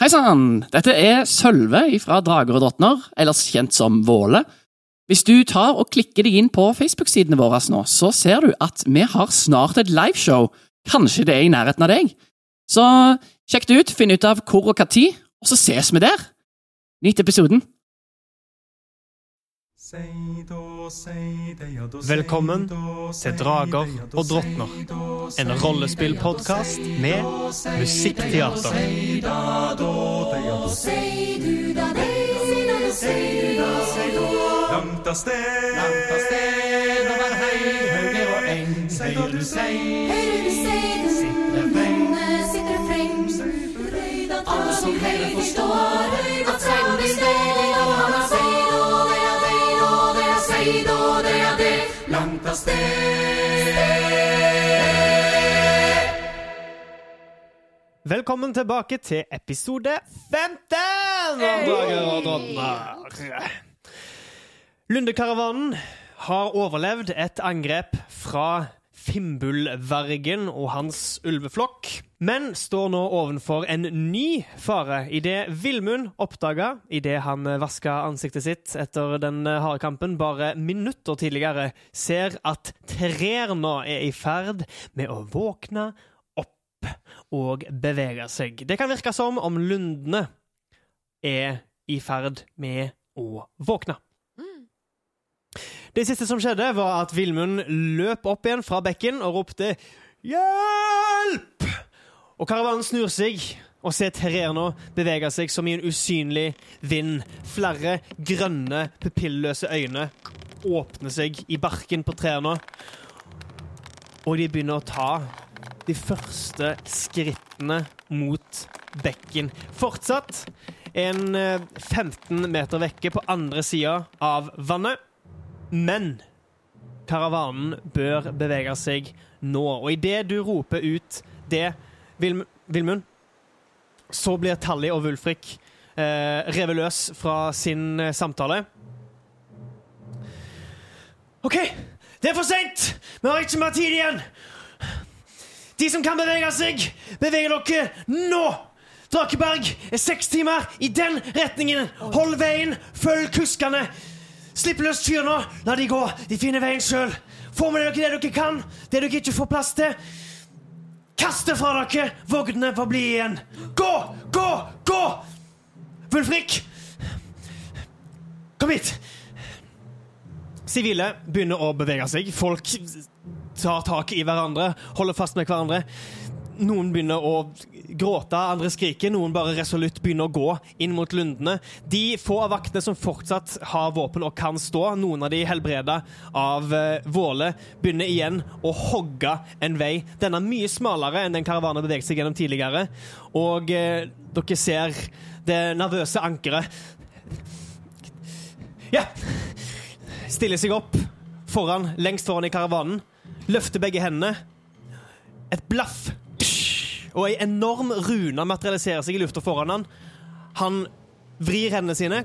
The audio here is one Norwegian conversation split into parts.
Hei sann! Dette er Sølve fra Drager og drottner, ellers kjent som Våle. Hvis du tar og klikker deg inn på Facebook-sidene våre nå, så ser du at vi har snart et liveshow. Kanskje det er i nærheten av deg? Så sjekk det ut, finn ut av hvor og tid, og så ses vi der. Nyt episoden. Velkommen til Drager og drottner. En rollespillpodkast med musikkteater. Langt av sted, langt av sted, over hei, høyre og eng, hører du sei, du stedet, sitter frem. Alle som hører forstår at seid blir det av sted. Velkommen tilbake til episode 15 av Dager og Donner. Lundekaravanen har overlevd et angrep fra Fimbulvergen og hans ulveflokk, men står nå ovenfor en ny fare idet Villmund oppdaga, idet han vaska ansiktet sitt etter den harde kampen bare minutter tidligere, ser at trærne er i ferd med å våkne opp og bevege seg. Det kan virke som om lundene er i ferd med å våkne. Det siste som skjedde, var at Vilmund løp opp igjen fra bekken og ropte 'Hjelp!' Og karavanen snur seg og ser trærne bevege seg som i en usynlig vind. Flere grønne, pupilløse øyne åpner seg i barken på trærne, og de begynner å ta de første skrittene mot bekken. Fortsatt en eh, 15 meter vekke på andre sida av vannet. Men karavanen bør bevege seg nå. Og idet du roper ut det, Vilm Vilmund, så blir Tally og Wulfrik eh, revet løs fra sin eh, samtale. OK, det er for seint! Vi har ikke mer tid igjen! De som kan bevege seg, beveger dere nå! Drakeberg er seks timer i den retningen. Hold veien, følg kuskene. Slipp løs kyrne, la de gå. De finner veien sjøl. Få med dere det dere kan, det dere ikke får plass til. Kast det fra dere, vognene får bli igjen. Gå, gå, gå! Wulfrik, kom hit. Sivile begynner å bevege seg. Folk tar tak i hverandre, holder fast med hverandre. Noen begynner å gråte, andre skriker. Noen bare resolutt begynner å gå inn mot lundene. De få av vaktene som fortsatt har våpen og kan stå, noen av de helbreda av eh, Våle, begynner igjen å hogge en vei. Den er mye smalere enn den karavanen beveget seg gjennom tidligere. Og eh, dere ser det nervøse ankeret Ja! Stiller seg opp foran, lengst foran i karavanen. Løfter begge hendene. Et blaff og ei enorm rune materialiserer seg i lufta foran han. Han vrir hendene sine.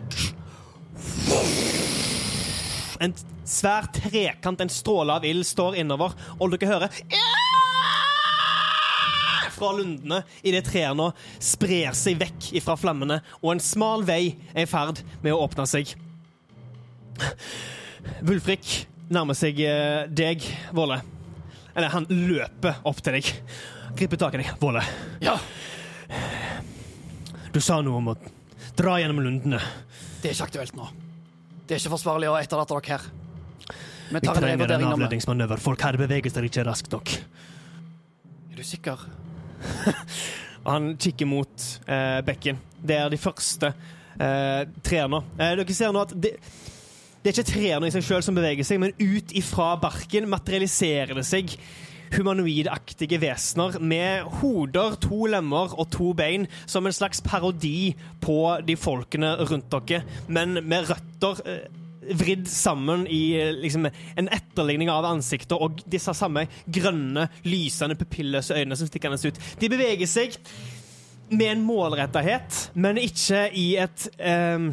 En svær trekant, en stråle av ild, står innover, og dere hører fra lundene idet trærne sprer seg vekk fra flammene, og en smal vei er i ferd med å åpne seg. Vulfrik nærmer seg eh, deg, Våle. Eller, han løper opp til deg. Griper tak i deg. Våle. Ja, Du sa noe om å dra gjennom lundene. det er ikke aktuelt nå. Det er ikke forsvarlig å etterlate dere her. Vi Vi en trenger en revurdering avledningsmanøver. Folk her beveger seg ikke raskt nok. Er du sikker? Han kikker mot eh, bekken. Det er de første eh, trærne. Eh, dere ser nå at det, det er ikke trærne i seg sjøl som beveger seg, men ut ifra barken materialiserer det seg humanoidaktige vesener med hoder, to lemmer og to bein, som en slags parodi på de folkene rundt dere, men med røtter eh, vridd sammen i eh, liksom, en etterligning av ansiktet og disse samme grønne, lysende, pupilløse øynene som stikker ut. De beveger seg med en målrettethet, men ikke i et eh,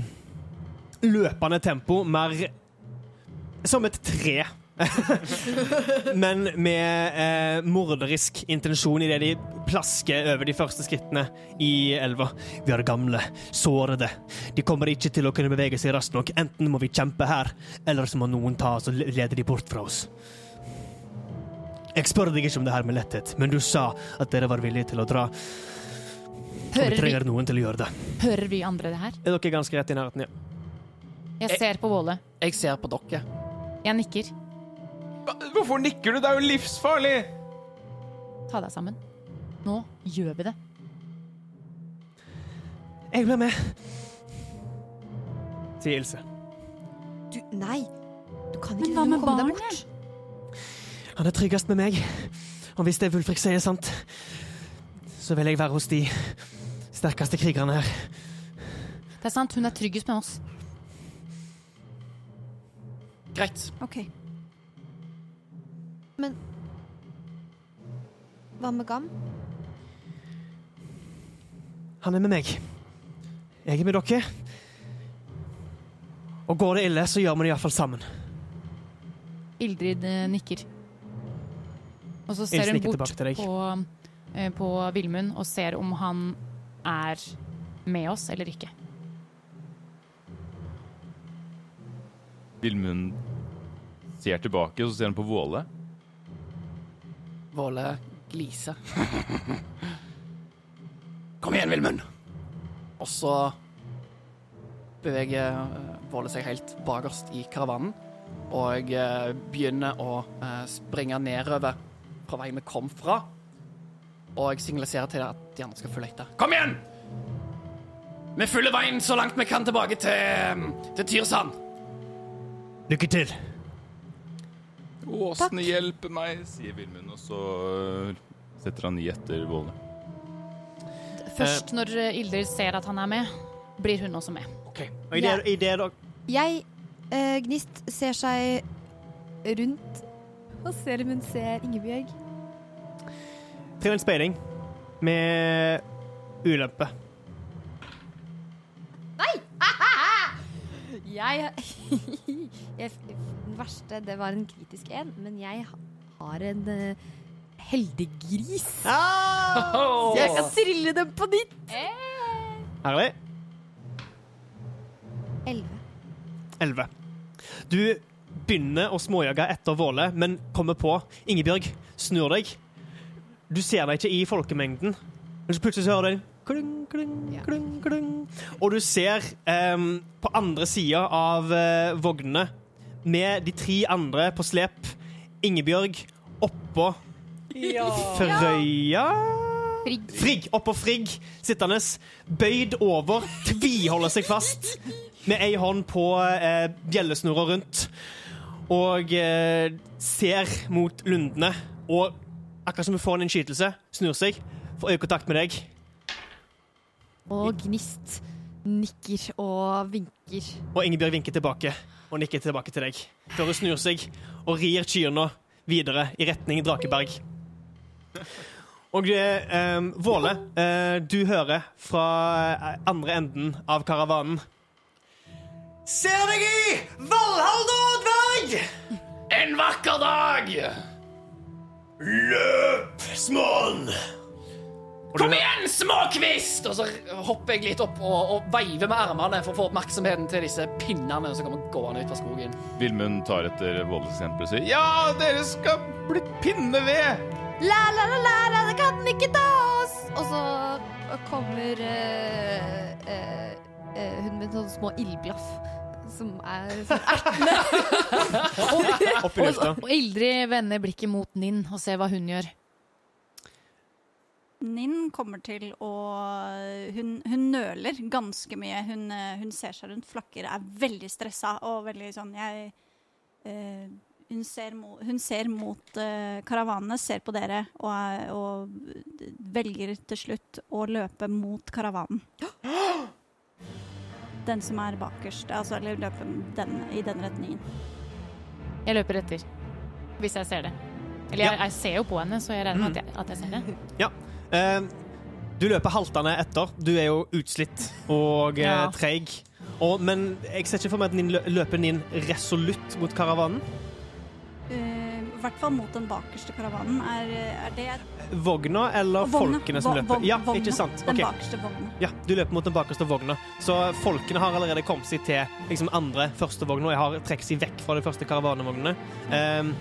løpende tempo, mer som et tre Men med eh, morderisk intensjon idet de plasker over de første skrittene i elva. Vi er gamle, sårede. De kommer ikke til å kunne bevege seg raskt nok. Enten må vi kjempe her, eller så må noen ta oss og lede de bort fra oss. Jeg spør deg ikke om det her med letthet, men du sa at dere var villige til å dra. Og vi Hører vi, trenger noen til å gjøre det. hører vi andre det her? Er dere ganske rett i nærheten? Ja. Jeg ser på Våle. Jeg ser på dere. Jeg nikker. Hvorfor nikker du? Det er jo livsfarlig! Ta deg sammen. Nå gjør vi det. Jeg blir med, sier Ilse. Du, nei. Du kan ikke Men hva med barnet? Han er tryggest med meg. Og hvis det Wulfrik sier er sant, så vil jeg være hos de sterkeste krigerne her. Det er sant, hun er tryggest med oss. Greit. OK. Men Hva med Gam? Han er med meg. Jeg er med dere. Og går det ille, så gjør vi det iallfall sammen. Ildrid eh, nikker. Og så ser hun bort på, eh, på Vilmund og ser om han er med oss eller ikke. Vilmund ser tilbake, så ser han på Våle. Våle gliser. Kom igjen, Vilmund! Og så beveger eh, Våle seg helt bakerst i karavanen. Og eh, begynner å eh, springe nedover fra veien vi kom fra. Og jeg signaliserer til deg at de andre skal følge etter. Kom igjen! Vi følger veien så langt vi kan tilbake til, til Tyrsand. Lykke til. Åsne hjelper meg, sier Vilmund, og så øh, setter han i etter Våle. Først når Ildrid ser at han er med, blir hun også med. Og i det, i det da Jeg, eh, Gnist, ser seg rundt og ser om hun ser Ingebjørg. Trill en speiling med ulempe. Jeg, Den verste, det var en kritisk en, men jeg har en uh, heldiggris. Ah! Jeg kan trille dem på nytt. Herlig. Elleve. 11. Du begynner å småjage etter Våle, men kommer på Ingebjørg, snur deg. Du ser deg ikke i folkemengden, men så plutselig så hører du kling, kling, kling. Og du ser um, på andre sida av uh, vognene, med de tre andre på slep, Ingebjørg oppå Frøya Frigg. Frigg, oppå Frigg, sittende, bøyd over, tviholder seg fast, med ei hånd på eh, bjellesnora rundt, og eh, ser mot lundene, og akkurat som hun får en innskytelse, snur seg, får øyekontakt med deg. Og Gnist nikker og vinker. Og Ingebjørg vinker tilbake og nikker tilbake til deg, før hun snur seg og rir kyrne videre i retning Drakeberg. Og eh, em, Våle, eh, du hører fra eh, andre enden av karavanen. Ser deg i, Valhall dverg! En vakker dag! Løp, smån! Og Kom igjen, småkvist! Og så hopper jeg litt opp og, og veiver med armene for å få oppmerksomheten til disse pinnene som kommer gående ut fra skogen. Vilmund tar etter eksempel og sier ja, dere skal bli pinneved! La, la, la, la, la, det kan ikke ta oss! Og så kommer uh, uh, uh, hun med sånne små ildblaff. Som er sånn ertende. Og Ildrid vender blikket mot Ninn og ser hva hun gjør. Ninn kommer til å Hun, hun nøler ganske mye. Hun, eh, hun ser seg rundt, flakker, er veldig stressa og veldig sånn Jeg eh, hun, ser mo, hun ser mot eh, karavanene, ser på dere og, er- og velger til slutt å løpe mot karavanen. Den som er bakerst. Altså, eller løpe den, i den retningen. Jeg løper etter. Hvis jeg ser det. Eller jeg, jeg ser jo på henne, så jeg regner med at jeg, at jeg ser det. Eh, du løper haltende etter. Du er jo utslitt og eh, Ja. treig. Og, men jeg ser ikke for meg at lø- løper den resolutt mot karavanen. I hvert fall mot den bakerste karavanen. Er, er det Vogna eller Vogna. folkene som løper? vogn- Ja, vogna. ikke sant? Den bakerste vogna. Ja, du løper mot den bakerste vogna. Så folkene har allerede kommet seg til liksom, andre første vogna. Jeg har trukket seg vekk fra de første karavanevognene. Um,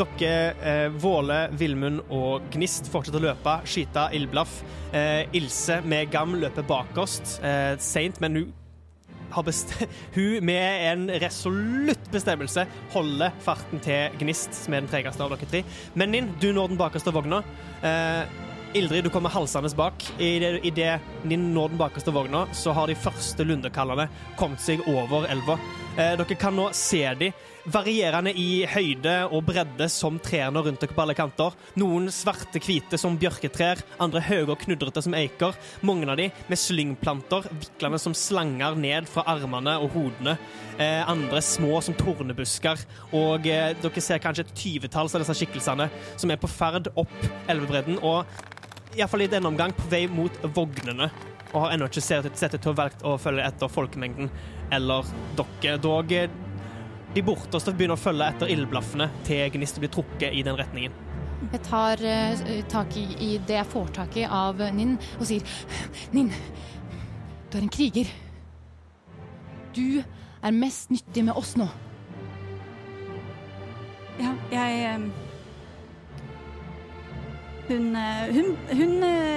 dere, eh, Våle, Villmund og Gnist, fortsetter å løpe, skyte ildblaff. Eh, Ilse med Gam løper bakerst, eh, seint, men hun har hun med en resolutt bestemmelse holder farten til Gnist, som er den tregeste av dere tre. Men Ninn, du når den bakerste vogna. Eh, Ildrid, du kommer halsende bak. Idet i det Ninn når den bakerste vogna, så har de første lundekallene kommet seg over elva. Eh, dere kan nå se de varierende i høyde og bredde som trærne rundt dere på alle kanter. Noen svarte, hvite som bjørketrær, andre høye og knudrete som eiker. Mange av de med slyngplanter, viklende som slanger ned fra armene og hodene. Eh, andre små som tornebusker. Og eh, dere ser kanskje et tyvetalls av disse skikkelsene som er på ferd opp elvebredden, og iallfall i denne omgang på vei mot vognene. Og har ennå ikke sett ut til å valgt å følge etter folkemengden eller dere. Dog eh, de borteste begynner å følge etter ildblaffene til Gnist blir trukket i den retningen. Jeg tar uh, tak i, i det jeg får tak i av Ninn, og sier Ninn, du er en kriger. Du er mest nyttig med oss nå. Ja, jeg um, Hun, hun, hun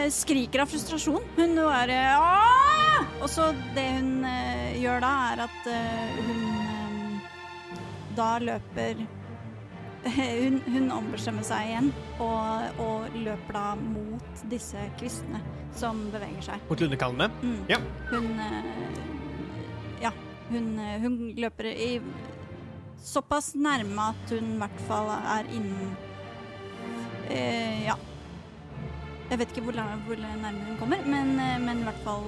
skriker av frustrasjon. Hun er «Åh!» Og så det hun uh, gjør da, er at uh, hun da løper hun, hun ombestemmer seg igjen og, og løper da mot disse kvistene som beveger seg. Mot lundekallene. Mm. Ja. Hun eh, Ja, hun, eh, hun løper i såpass nærme at hun i hvert fall er innen eh, Ja. Jeg vet ikke hvor, hvor nærme hun kommer, men, eh, men i hvert fall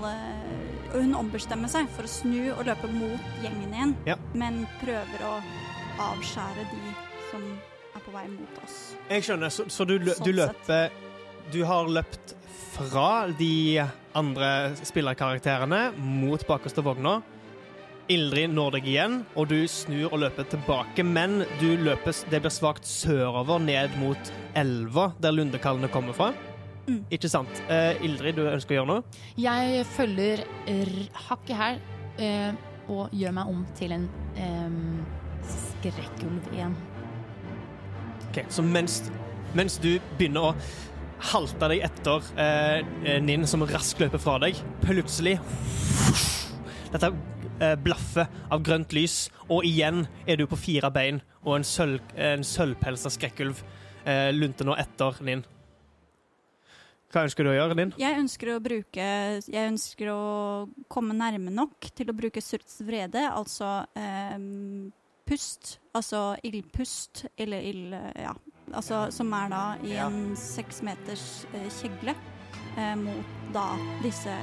hun ombestemmer seg for å snu og løpe mot gjengen igjen, Ja. men prøver å avskjære de som er på vei mot oss. Jeg skjønner, så, så du, sånn du løper Du har løpt fra de andre spillerkarakterene mot bakerste vogna. Ildrid når deg igjen, og du snur og løper tilbake, men du løper, det blir svakt sørover ned mot elva, der lundekallene kommer fra. Mm. Ikke sant? Eh, Ildrid, du ønsker å gjøre noe? Jeg følger r- hakket her eh, og gjør meg om til en skrekkulv igjen. Ok, Så mens, mens du begynner å halte deg etter eh, eh, Ninn, som raskt løper fra deg, plutselig Dette eh, blaffet av grønt lys, og igjen er du på fire bein, og en, sølv, en sølvpelsa skrekkulv eh, lunter nå etter Ninn. Hva ønsker du å gjøre, Ninn? Jeg ønsker å bruke Jeg ønsker å komme nærme nok til å bruke Surts vrede, altså ehm, pust. Altså ildpust, eller ild... Ja. Altså, som er da i Ja. en seks meters eh, kjegle eh, mot da disse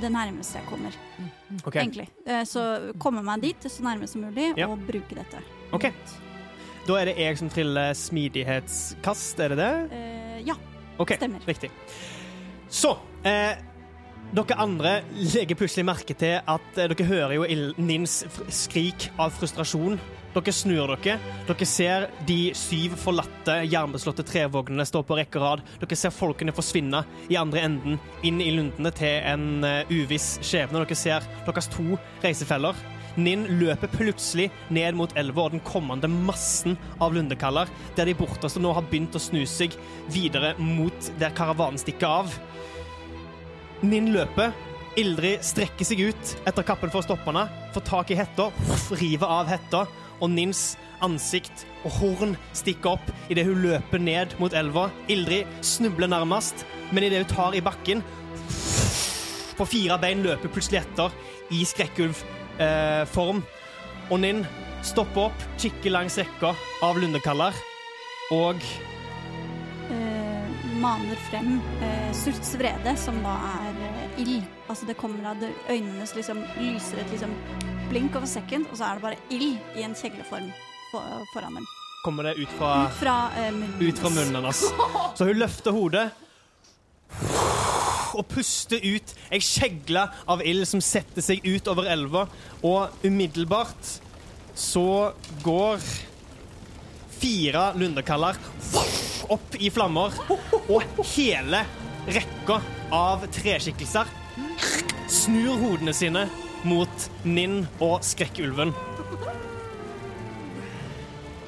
Det nærmeste jeg kommer, okay. egentlig. Eh, så komme meg dit så nærme som mulig, Ja. og bruke dette. Ok. Da er det jeg som triller smidighetskast, er det det? Eh, ja, Okay. Stemmer. Riktig. Så eh, Dere andre legger plutselig merke til at eh, dere hører jo Nins skrik av frustrasjon. Dere snur dere. Dere ser de syv forlatte, jernbeslåtte trevognene stå på rekke og rad. Dere ser folkene forsvinne i andre enden, inn i lundene til en eh, uviss skjebne. Dere ser deres to reisefeller. Ninn løper plutselig ned mot elva og den kommende massen av lundekaller, der de borteste nå har begynt å snu seg videre mot der karavanen stikker av. Ninn løper. Ildrid strekker seg ut etter kappen for å stoppe henne, får tak i hetta, river av hetta, og Nins ansikt og horn stikker opp idet hun løper ned mot elva. Ildrid snubler nærmest, men idet hun tar i bakken På fire bein løper plutselig etter i skrekkulvform. og Ninn stopper opp, kikker langs rekka av lundekaller, og eh, maner frem eh, Surts vrede, som da er eh, ild. Altså det kommer av det, øynene liksom lyser et liksom blink a second, og så er det bare ild i en kjegleform for, foran dem. kommer det ut fra Ut fra uh, munnen. ut fra munnen hennes. Så hun løfter hodet og puster ut ei kjegle av ild som setter seg ut over elva, og umiddelbart så går fire lundekaller opp i flammer, og hele rekka av treskikkelser snur hodene sine mot Ninn og Skrekkulven.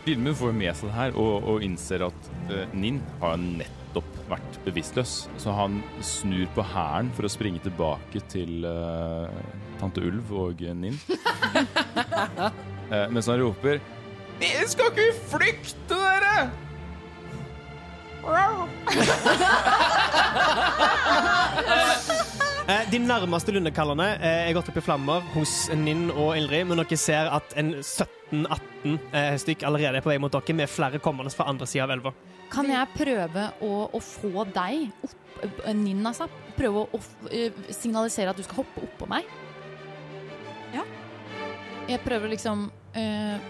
Filmen får med seg det her og, og innser at uh, Ninn har nettopp vært bevisstløs. Så han snur på hæren for å springe tilbake til uh, tante Ulv og eh, Ninn. uh, mens han roper skal ikke flykte, dere! Eh, de nærmeste lundekallene eh, er gått opp i flammer hos Ninn og Ildrid, men dere ser at en 17-18 eh, stykk allerede er på vei mot dere, med flere kommende fra andre sida av elva. Kan jeg prøve å, å få deg opp Ninn, altså. Prøve å, å signalisere at du skal hoppe oppå meg? Ja. Jeg prøver liksom eh,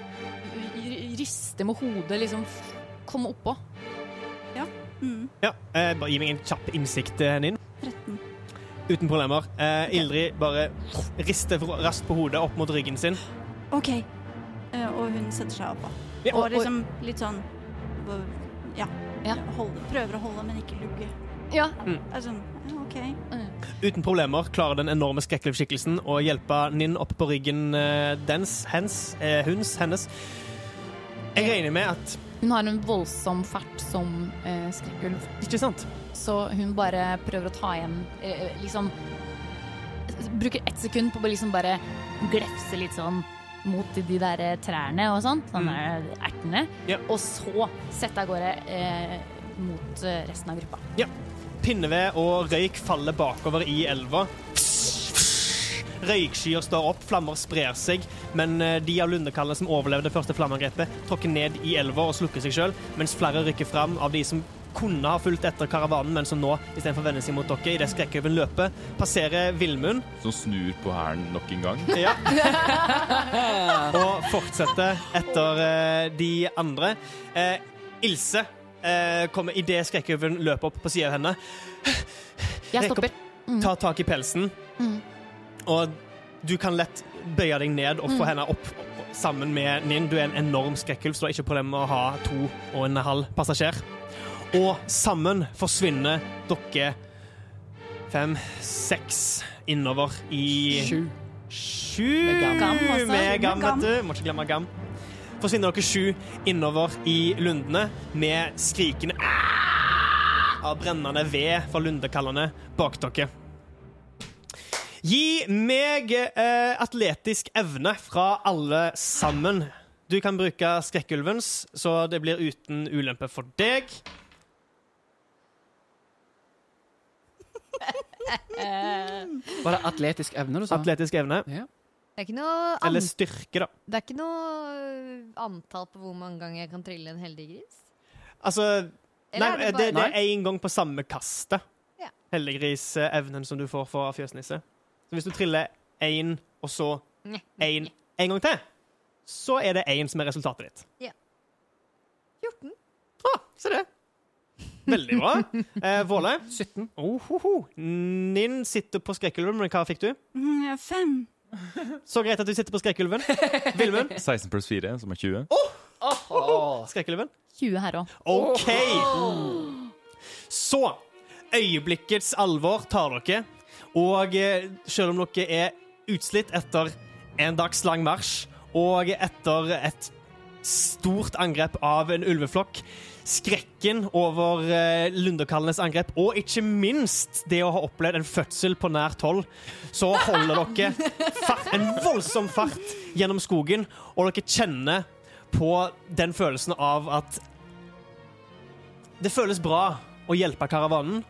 Riste med hodet, liksom komme oppå. Mm, Ja, eh, bare Gi meg en kjapp innsikt, Nin. 13. Uten problemer. Eh, Ildrid bare rister raskt på hodet opp mot ryggen sin. OK. Eh, og hun setter seg opp. Ja, Og liksom litt sånn Ja. Ja. Holde, prøver å holde, men ikke lugge. Ja. Mm. Altså, OK. OK. Uten problemer klarer den enorme skrekkelvskikkelsen å hjelpe Ninn opp på ryggen eh, dens, hens, eh, huns, hennes. Jeg regner med at Hun har en voldsom fart som eh, skrekkulv, Ikke sant? så hun bare prøver å ta igjen eh, Liksom Bruker ett sekund på å liksom bare glefse litt sånn mot de, de der eh, trærne og sånn, sånne ertene, Yeah. og så sette av gårde eh, mot eh, resten av gruppa. Ja. Pinneved og røyk faller bakover i elva. Røykskyer står opp, flammer sprer seg, men eh, de av lundekallene som overlevde det første flammeangrepet, tråkker ned i elva og slukker seg sjøl, mens flere rykker fram av de som kunne ha fulgt etter karavanen, men som nå istedenfor vender seg mot dere idet skrekkhaugen løper, passerer Villmund Som snur på hæren nok en gang. ja. og fortsetter etter uh, de andre. Uh, Ilse uh, kommer idet skrekkhaugen løper opp på sida av henne. Jeg stopper. Mm. tar tak i pelsen, Mm. Og du kan lett bøye deg ned og få Mm. henne opp, opp sammen med Ninn. Du er en enorm skrekkulv, så du har ikke problem med å ha to og en halv passasjer. Og sammen forsvinner dere fem, seks innover i Sju. Sju Med gam. Gam. Med gam, vet du. Må ikke glemme gam. Forsvinner dere sju innover i lundene med skrikende av brennende ved fra lundekallene bak dere. Gi meg eh, atletisk evne fra alle sammen. Du kan bruke skrekkulvens, så det blir uten ulempe for deg. Var det atletisk evne du sa? Atletisk evne. Ja. Det er ikke noe, an Eller styrke, da. det er ikke noe øh, antall på hvor mange ganger jeg kan trille en heldig gris? Altså Eller Nei, er det, det det, er én gang på samme kastet. Ja. Heldiggris-evnen som du får fra fjøsnisse. Så hvis du triller én, og så én en gang til, så er det én som er resultatet ditt. 14. Ah, se det. Veldig bra. Eh, Våle? 17. Oh, ho, ho. Ninn sitter på skrekkulven, men hva fikk du? Mm, fem. Så greit at du sitter på skrekkulven. Vilmund? 16 pluss 4, som er 20. Skrekkulven? 20 her òg. OK. Så Øyeblikkets alvor tar dere. Og eh, selv om dere er utslitt etter en dags lang marsj og etter et stort angrep av en ulveflokk, skrekken over eh, lundekallenes angrep, og ikke minst det å ha opplevd en fødsel på nært hold, så holder dere fart, en voldsom fart gjennom skogen, og dere kjenner på den følelsen av at det føles bra å hjelpe karavanen,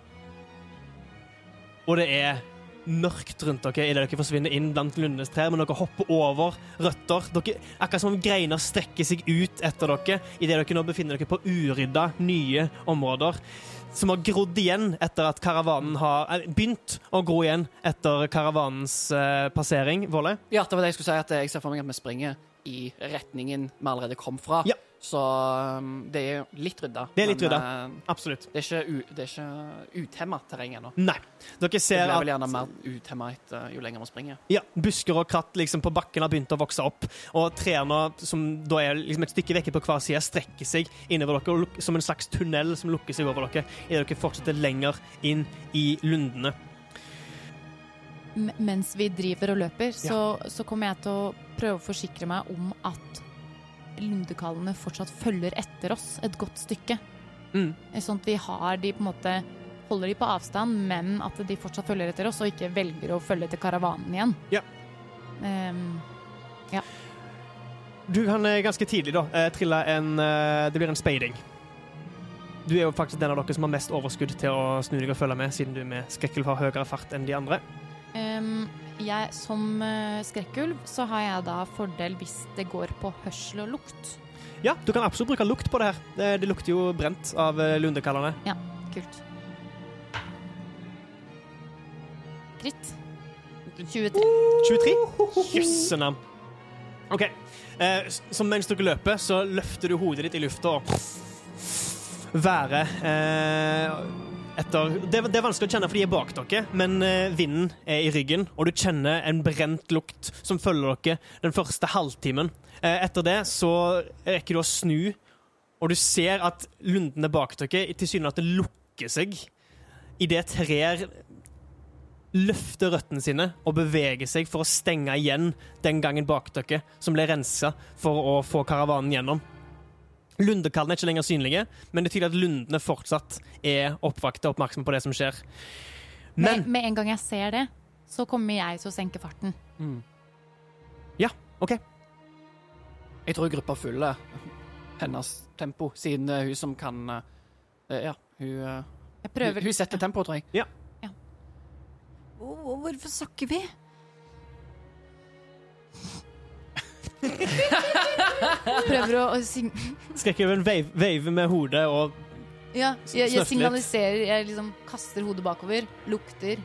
og det er mørkt rundt dere idet dere forsvinner inn blant lundenes trær, men dere hopper over røtter. Dere, akkurat som om greiner strekker seg ut etter dere idet dere nå befinner dere på urydda, nye områder. Som har grodd igjen etter at karavanen har er, begynt å gro igjen etter karavanens eh, passering. Volle? Ja, det var det jeg skulle si, at jeg ser for meg at vi springer i retningen vi allerede kom fra. Ja. Så um, det er litt rydda. Det er litt rydda. eh, Absolutt. det er ikke, u, det er ikke utemma terreng ennå. Nei. Dere Det blir vel gjerne mer utemma jo lenger man springer. Ja, busker og kratt liksom på bakken har begynt å vokse opp. Og trærne, som da er liksom et stykke vekke på hver side, strekker seg innover dere som en slags tunnel som lukker seg over dere idet dere fortsetter lenger inn i lundene. M mens vi driver og løper, så, så kommer jeg til å prøve å forsikre meg om at lundekallene fortsatt følger etter oss et godt stykke. Mm. Sånn at vi har de på en måte holder de på avstand, men at de fortsatt følger etter oss, og ikke velger å følge etter karavanen igjen. Ja. Ehm, Du kan ganske tidlig da eh, trille en eh, Det blir en speiding. Du er jo faktisk den av dere som har mest overskudd til å snu deg og følge med, siden du med skrekkel har høyere fart enn de andre. ehm, jeg, som uh, skrekkulv så har jeg da fordel hvis det går på hørsel og lukt. Ja, du kan absolutt bruke lukt på det her. Det, det lukter jo brent av lundekallerne. Ja, Kult. Kritt. 23. 23? Jøsse navn. OK. Eh, så mens dere løper, så løfter du hodet ditt i lufta og været eh, etter det, det er vanskelig å kjenne, for de er bak dere, men eh, vinden er i ryggen, og du kjenner en brent lukt som følger dere den første halvtimen. Eh, etter det så rekker du å snu, og du ser at lundene bak dere tilsynelatende lukker seg idet trær løfter røttene sine og beveger seg for å stenge igjen den gangen bak dere som ble rensa for å få karavanen gjennom. Lundekallene er ikke lenger synlige, men det er tydelig at lundene fortsatt er oppvakte og oppmerksomme på det som skjer. Men Med, med en gang jeg ser det, så kommer jeg til å senke farten. Ja, OK. Jeg tror gruppa følger hennes tempo, siden er hun som kan eh, Ja, hun, eh, hun, hun setter tempo, tror jeg. Hvor- Hvorfor sakker vi? Prøver å, å sing Skrekkulven wave- med hodet og Ja, jeg, jeg signaliserer. Jeg liksom kaster hodet bakover, lukter.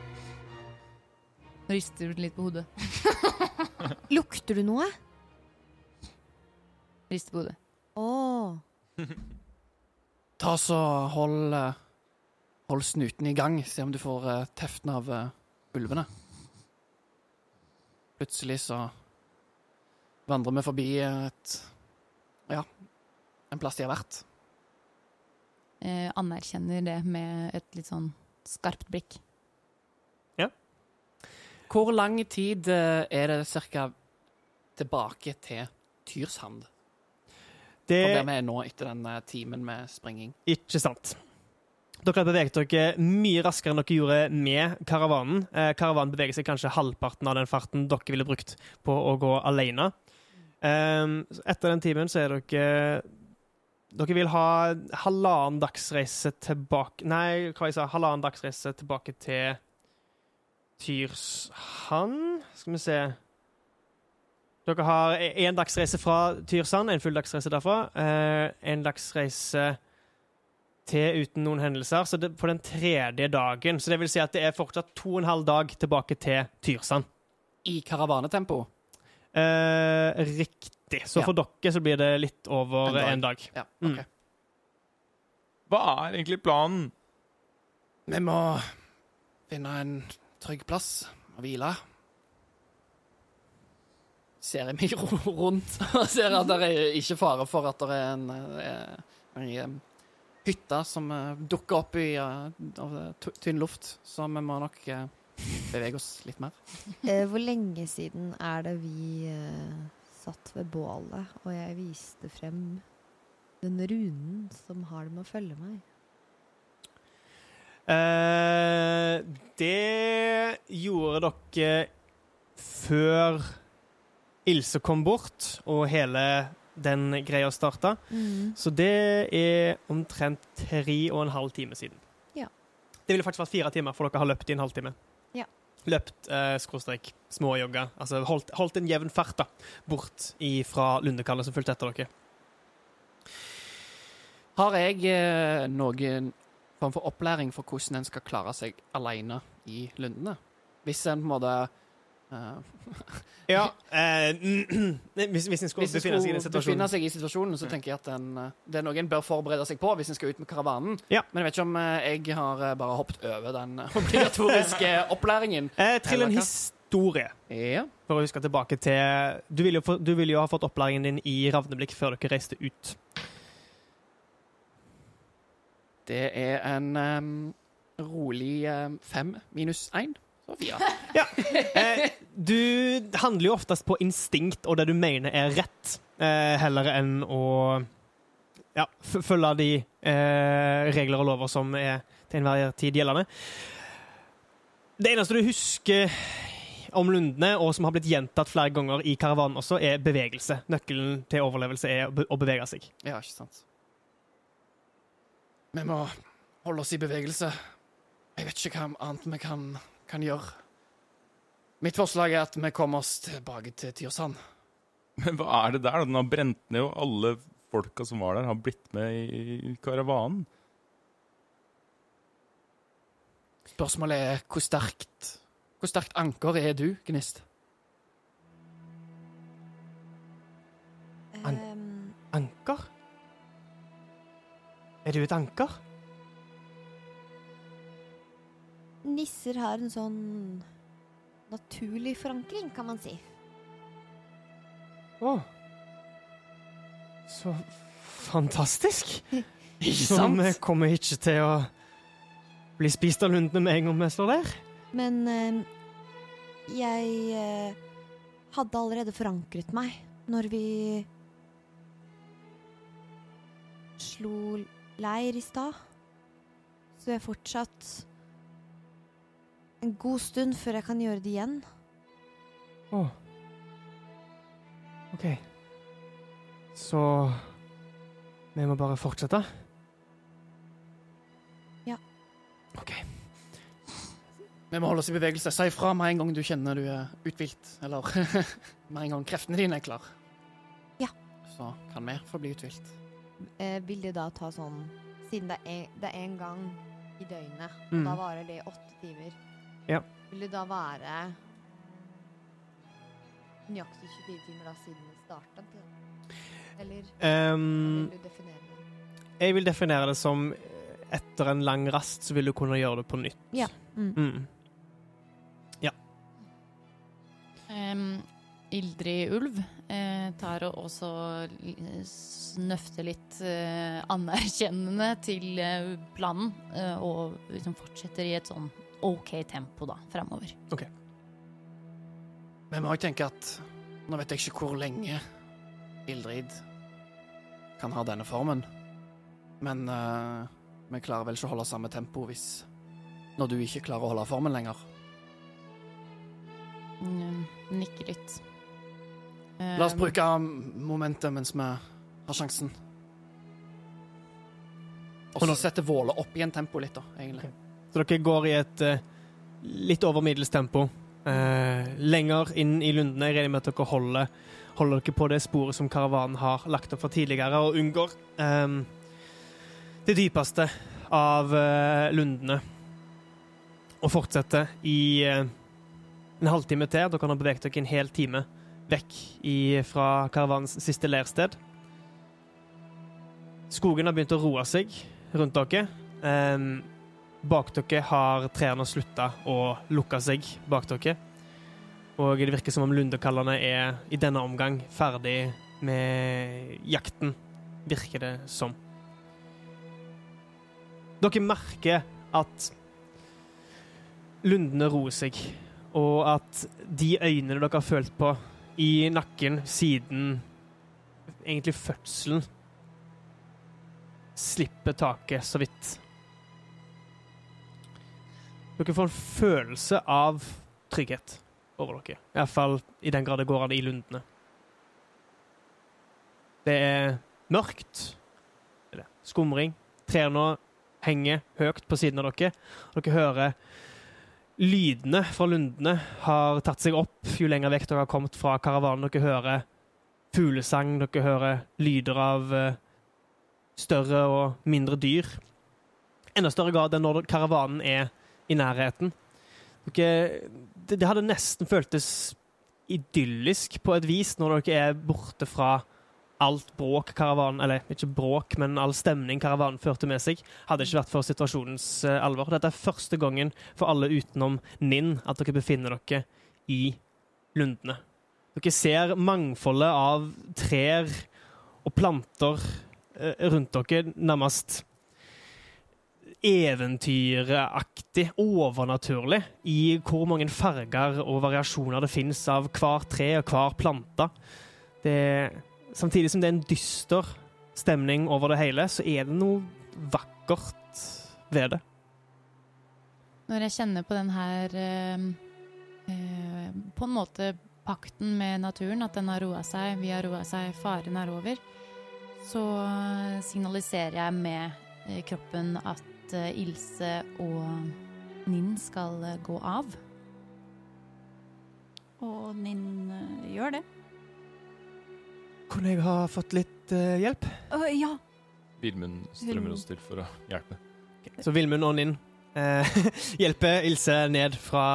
Rister litt på hodet. Lukter du noe? Rister på hodet. Å. Ta så hold eh, Hold snuten i gang. Se om du får uh, teften av eh, ulvene. Plutselig så vandrer vi forbi et Ja, en plass de har vært. Eh, anerkjenner det med et litt sånn skarpt blikk. Ja. Hvor lang tid eh, er det ca. tilbake til Tyrshand? Det For der vi er nå etter den eh, timen med springing. Ikke sant. Dere har beveget dere mye raskere enn dere gjorde med karavanen. Eh, karavanen beveger seg kanskje halvparten av den farten dere ville brukt på å gå alene. Um, etter den timen så er dere Dere vil ha halvannen dagsreise tilbake Nei, hva jeg sa, halvannen dagsreise tilbake til Tyrsand. Skal vi se Dere har én dagsreise fra Tyrsand, en full dagsreise derfra. Eh, en dagsreise til uten noen hendelser, så det, på den tredje dagen. Så det vil si at det er fortsatt to og en halv dag tilbake til Tyrsand. I karavanetempo. Eh, riktig. Så Ja. for dere så blir det litt over En dag. en dag. Ja, Mm. Hva er egentlig planen? Vi må finne en trygg plass å hvile. Ser jeg meg rundt og ser at det er ikke fare for at det er en, eh, en, en hytte som eh, dukker opp i eh, av tynn luft. Så vi må nok eh, bevege oss litt mer. Eh, hvor lenge siden er det vi eh, satt ved bålet, og jeg viste frem den runen som har det med å følge meg? Eh, det gjorde dere før Ilse kom bort og hele den greia starta. Så det er omtrent tre og en halv time siden. Ja. Det ville faktisk vært fire timer, for dere har løpt i en halvtime. Ja. Løpt, eh, skråstrek, småjogga. Altså holdt, holdt en jevn fart da, bort fra lundekallet som fulgte etter dere. Har jeg eh, noen form for opplæring for hvordan en skal klare seg alene i lundene? Hvis en på en måte Ja, eh, hvis, hvis en skulle befinne seg i den situasjonen. seg i situasjonen, så tenker jeg at den, eh, det er noe en bør forberede seg på hvis en skal ut med karavanen. Ja. Men jeg vet ikke om eh, jeg har eh, bare hoppet over den eh, obligatoriske opplæringen. Eh, til en historie. Ja. For å huske tilbake til Du ville jo, du ville jo ha fått opplæringen din i Ravneblikk før dere reiste ut. Det er en um, rolig um, fem minus én. Så Ja. Eh, du handler jo oftest på instinkt og det du mener er rett, eh, heller enn å ja, følge de eh, regler og lover som er til enhver tid gjeldende. Det eneste du husker om lundene, og som har blitt gjentatt flere ganger i karavanen også, er bevegelse. Nøkkelen til overlevelse er å bevege seg. Ja, ikke sant. Vi må holde oss i bevegelse. Jeg vet ikke hva annet vi kan, kan gjøre. Mitt forslag er at vi kommer oss tilbake til Tyrsand. Men hva er det der? da? Den har brent ned, og alle folka som var der, har blitt med i karavanen. Spørsmålet er hvor sterkt Hvor sterkt anker er du, Gnist? An- Ehm, Anker? Er du et anker? Nisser har en sånn naturlig forankring, kan man si. Å. Så fantastisk. Ikke sant? vi kommer ikke til å bli spist av lundene med en gang vi står der. Men eh, jeg eh, hadde allerede forankret meg når vi slo leir i stad. Så jeg fortsatt en god stund før jeg kan gjøre det igjen. Å. OK. Så vi må bare fortsette? Ja. OK. Vi må holde oss i bevegelse. Si ifra med en gang du kjenner du er uthvilt. Eller med en gang kreftene dine er klar. Ja. Så kan vi forbli bli uthvilt. Eh, vil det da ta sånn Siden det er, det en gang i døgnet, og Mm. da varer det åtte timer Ja. Vil det da være nøyaktig 24 timer da siden det startet? Eller Ehm, vil du definere det? jeg vil definere det som eh, etter en lang rast så vil du kunne gjøre det på nytt. Ja. Mm. Mm. Um, Ildrid ulv eh, tar og også snøfter litt eh, anerkjennende til eh, planen, eh, og liksom fortsetter i et sånn OK tempo da, fremover. Vi må jo tenke at nå vet jeg ikke hvor lenge Ildrid kan ha denne formen. Men uh, vi klarer vel ikke å holde samme tempo hvis når du ikke klarer å holde formen lenger. Mm, nikker litt. La oss Um, bruke momentet mens vi har sjansen. Og så setter Våle opp igjen tempoet litt, da, egentlig. Så dere går i et eh, litt over middels tempo. Eh, lenger inn i lundene. Jeg regner med at dere holder, holder dere på det sporet som karavanen har lagt opp for tidligere, og unngår eh, det dypeste av eh, lundene. Og fortsetter i en halvtime til. Dere har beveget dere en hel time vekk i, fra karavanens siste leirsted. Skogen har begynt å roe seg rundt dere. Eh, Bak dere har trærne slutta å lukke seg bak dere. Og det virker som om lundekallene er i denne omgang ferdig med jakten, virker det som. Dere merker at lundene roer seg, og at de øynene dere har følt på i nakken siden egentlig fødselen, slipper taket så vidt. Dere får en følelse av trygghet over dere. Iallfall i den grad det går an i lundene. Det er mørkt. Eller er. Skumring. Trærne henger høyt på siden av dere. Dere hører lydene fra lundene har tatt seg opp jo lenger vekk dere har kommet fra karavanen. Dere hører fuglesang, dere hører lyder av eh, større og mindre dyr. Enda større grad enn når karavanen er i nærheten. Dere det, det hadde nesten føltes idyllisk på et vis når dere er borte fra alt bråk karavanen Eller ikke bråk, men all stemning karavanen førte med seg. Hadde ikke vært for situasjonens uh, alvor. Dette er første gangen for alle utenom Ninn at dere befinner dere i lundene. Dere ser mangfoldet av trær og planter uh, rundt dere, nærmest eventyraktig, overnaturlig, i hvor mange farger og variasjoner det fins av hver tre og hver plante. Det, samtidig som det er en dyster stemning over det hele, så er det noe vakkert ved det. Når jeg kjenner på den her øh, øh, På en måte pakten med naturen, at den har roa seg, vi har roa seg, faren er over, så signaliserer jeg med eh, kroppen at eh, Ilse og Ninn skal eh, gå av. Og Ninn eh, gjør det. Kunne jeg ha fått litt eh, hjelp? Uh, ja. Vilmund strømmer oss til for å hjelpe. Så Vilmund og Ninn eh, hjelper Ilse ned fra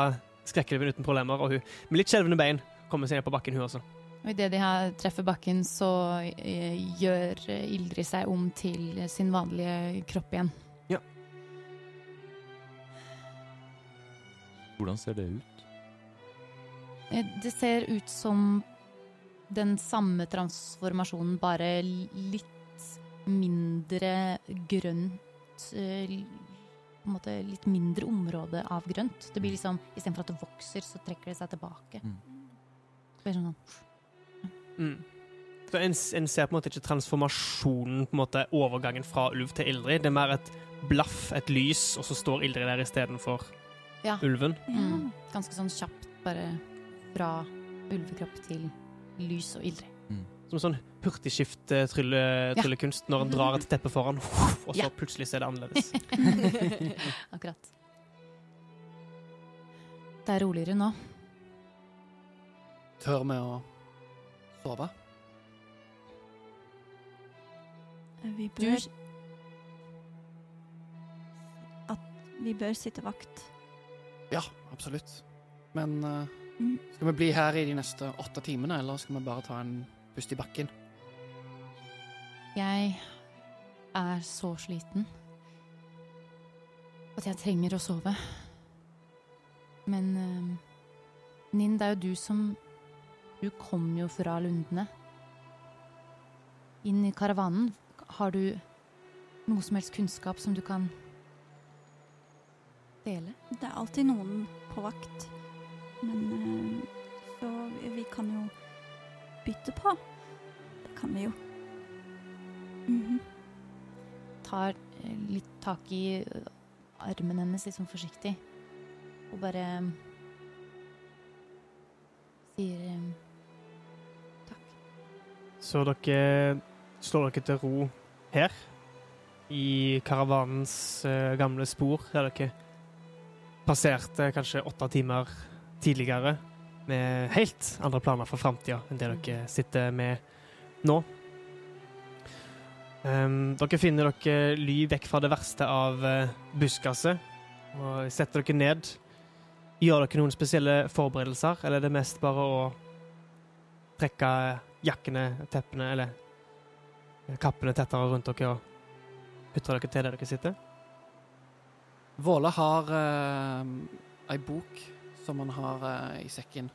skrekkelven uten problemer, og hun med litt skjelvende bein kommer seg ned på bakken, hun også. Og idet de her treffer bakken, så eh, gjør eh, Ildrid seg om til sin vanlige kropp igjen. Hvordan ser det ut? Eh, Det ser ut som den samme transformasjonen, bare litt mindre grønt eh, På en måte litt mindre område av grønt. Det blir liksom, Istedenfor at det vokser, så trekker det seg tilbake. Mm. Det blir sånn, Mm. Så en, en ser på en måte ikke transformasjonen, på en måte overgangen fra ulv til Ildrid. Det er mer et blaff, et lys, og så står Ildrid der istedenfor Ja. ulven. mm, ganske sånn kjapt, bare fra ulvekropp til lys og ildre. Som sånn hurtigskift-tryllekunst når en drar et teppe foran, og så Ja. plutselig så er det annerledes. Akkurat. Det er roligere nå. Tør vi å sove? Vi Du, bør At vi bør sitte vakt. Ja, absolutt. Men Mm. skal vi bli her i de neste åtte timene, eller skal vi bare ta en pust i bakken? jeg er så sliten at jeg trenger å sove. Men uh, Ninn, det er jo du som Du kom jo fra Lundene. Inn i karavanen. Har du noe som helst kunnskap som du kan dele? Det er alltid noen på vakt. Men eh, så vi, kan jo bytte på. Det kan vi jo. Mhm. tar eh, litt tak i eh, armen hennes litt sånn forsiktig. Og bare sier takk. Så dere slår dere til ro her, i karavanens gamle spor, er dere passerte kanskje åtte timer tidligere, med helt andre planer for framtida enn det dere sitter med nå. Um, dere finner dere ly vekk fra det verste av uh, buskaset, og setter dere ned. Gjør dere noen spesielle forberedelser, eller er det mest bare å trekke jakkene, teppene eller kappene tettere rundt dere og putte dere til der dere sitter? Våle har uh, ei bok som han har uh, i sekken,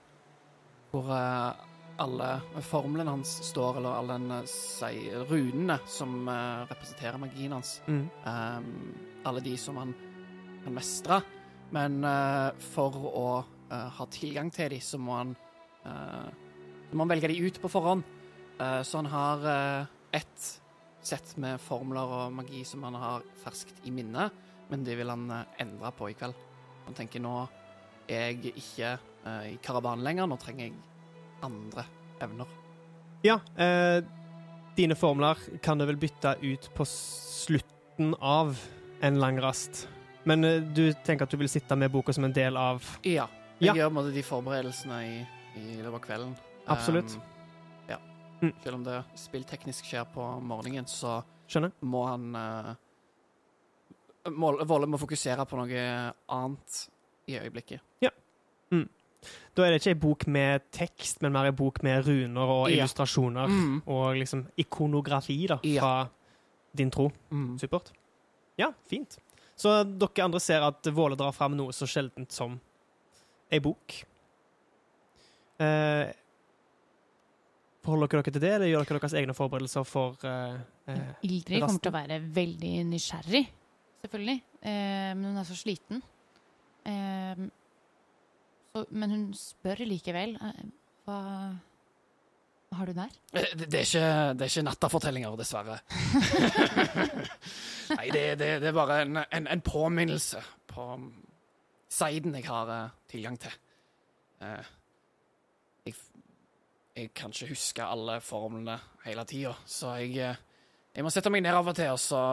hvor uh, alle formlene hans står, eller alle den, si, runene som uh, representerer magien hans. Mm. Um, alle de som han kan mestre. Men for å ha tilgang til de, så må han Så må han velge de ut på forhånd. Så han har ett sett med formler og magi som han har ferskt i minnet, men det vil han eh, endre på i kveld. Han tenker nå er jeg ikke eh, i karavanen lenger, nå trenger jeg andre evner. Ja, eh, dine formler kan du vel bytte ut på slutten av en lang rast. Men eh, du tenker at du vil sitte med boka som en del av Ja. Jeg Ja. gjør måte de forberedelsene i, i løpet av kvelden. Absolutt. Um, ja. Mm. Selv om det spillteknisk skjer på morgenen, så Skjønner? må han må, Volle må fokusere på noe annet i øyeblikket. Da er det ikke ei bok med tekst, men mer ei bok med runer og Ja. illustrasjoner. Mm. Og liksom ikonografi da, Ja. fra din tro. Mm. Supert. Ja, fint. Så dere andre ser at Våle drar fram noe så sjeldent som ei bok. Eh, forholder dere dere til det, eller gjør dere deres egne forberedelser for eh, eh, Ildrid kommer til å være veldig nysgjerrig, selvfølgelig. Eh, men hun er så sliten. Eh, så, men hun spør likevel. Eh, hva, har du der? Det, det, er ikke, det er ikke nattafortellinger, dessverre. Nei, det, det, det er bare en, en, en påminnelse på siden jeg har tilgang til. Jeg, jeg kan ikke huske alle formlene hele tida, så jeg, jeg må sette meg ned av og til og, så,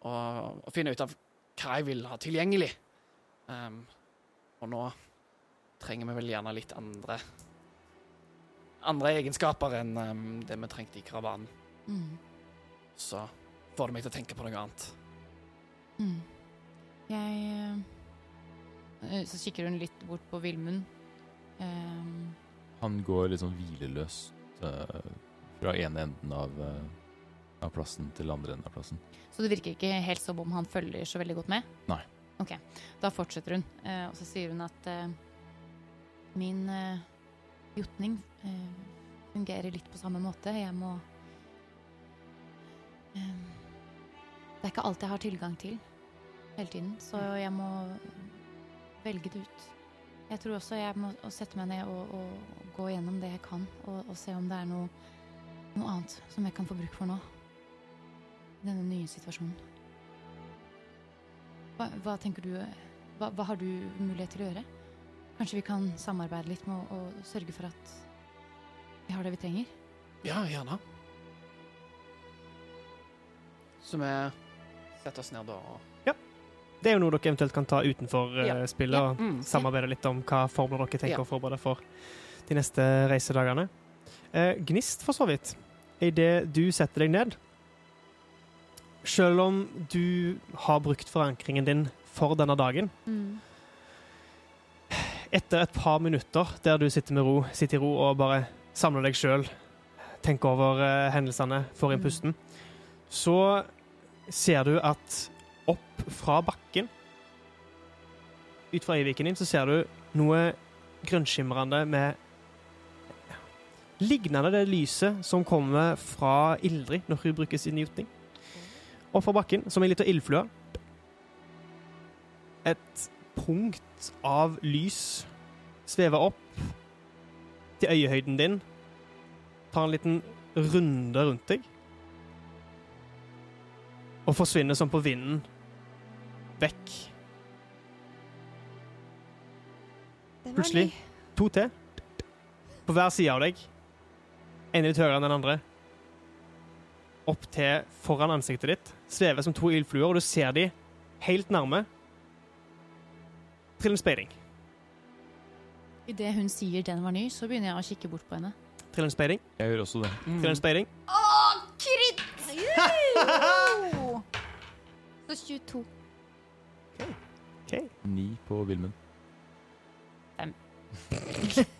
og, og finne ut av hva jeg vil ha tilgjengelig. Um, og nå trenger vi vel gjerne litt andre andre egenskaper enn um, det vi trengte i karavanen. Mm. Så får det meg til å tenke på noe annet. Mm. Jeg eh, Så kikker hun litt bort på Vilmund. Um. Han går litt sånn hvileløst uh, fra ene enden av, eh, av plassen til andre enden av plassen. så det virker ikke helt som om han følger så veldig godt med? Nei. Ok, Da fortsetter hun, eh, og så sier hun at eh, min eh, jotning fungerer litt på samme måte. Jeg må Det er ikke alt jeg har tilgang til hele tiden, så jeg må velge det ut. Jeg tror også jeg må sette meg ned og, og gå gjennom det jeg kan, og, og se om det er noe, noe annet som jeg kan få bruk for nå. Denne nye situasjonen. Hva, hva tenker du hva, hva har du mulighet til å gjøre? Kanskje vi kan samarbeide litt med å, å sørge for at vi har det vi trenger? Ja, gjerne. Så vi setter oss ned da og Det er jo noe dere eventuelt kan ta utenfor eh, Ja. spillet, Ja, og mm. samarbeide litt om hva formler dere tenker Ja. å forberede for de neste reisedagene. Eh, gnist, for så vidt. Idet du setter deg ned Selv om du har brukt forankringen din for denne dagen, etter et par minutter der du sitter med ro, sitter i ro og bare samler deg sjøl, tenker over uh, hendelsene, får inn Mm. pusten, så ser du at opp fra bakken Ut fra øyeviken din så ser du noe grønnskimrende med Lignende det lyset som kommer fra Ildrid når hun bruker sin gjutning. Opp fra bakken, som ei lita ildflue. Et punkt av lys svever opp til øyehøyden din. Tar en liten runde rundt deg. Og forsvinner som på vinden. Vekk. Plutselig. To til. På hver side av deg. En litt høyere enn den andre. Opp til foran ansiktet ditt. Svever som to ildfluer, og du ser de helt nærme. Trill en speiding. Idet hun sier den var ny, så begynner jeg å kikke bort på henne. Trill en speiding. Jeg gjør også det. Mm. Trill en speiding. Kritt! Så 22. OK. Ni på Vilmund.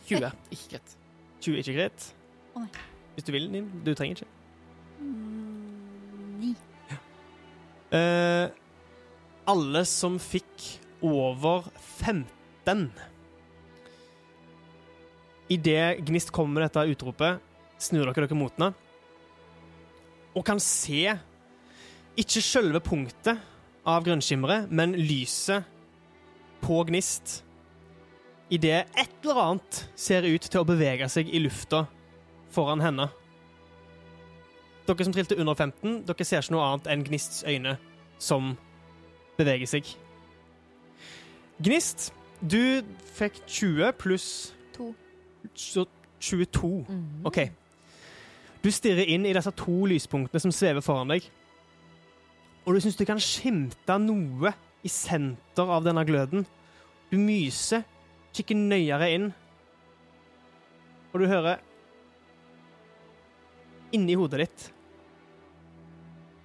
20. Ikke greit. 20 er ikke greit. Å, nei. Hvis du vil, Nin. Du trenger ikke. Ni. Eh, alle som fikk over 15 Idet Gnist kommer med dette utropet, snur dere dere mot henne og kan se ikke selve punktet av grønnskimmeret, men lyset på Gnist. Idet et eller annet ser ut til å bevege seg i lufta foran henne. Dere som trilte under 15, dere ser ikke noe annet enn Gnists øyne som beveger seg. Gnist, du fikk 20 pluss To. så 22. OK. Du stirrer inn i disse to lyspunktene som svever foran deg, og du syns du kan skimte noe i senter av denne gløden. Du myser, kikker nøyere inn, og du hører inni hodet ditt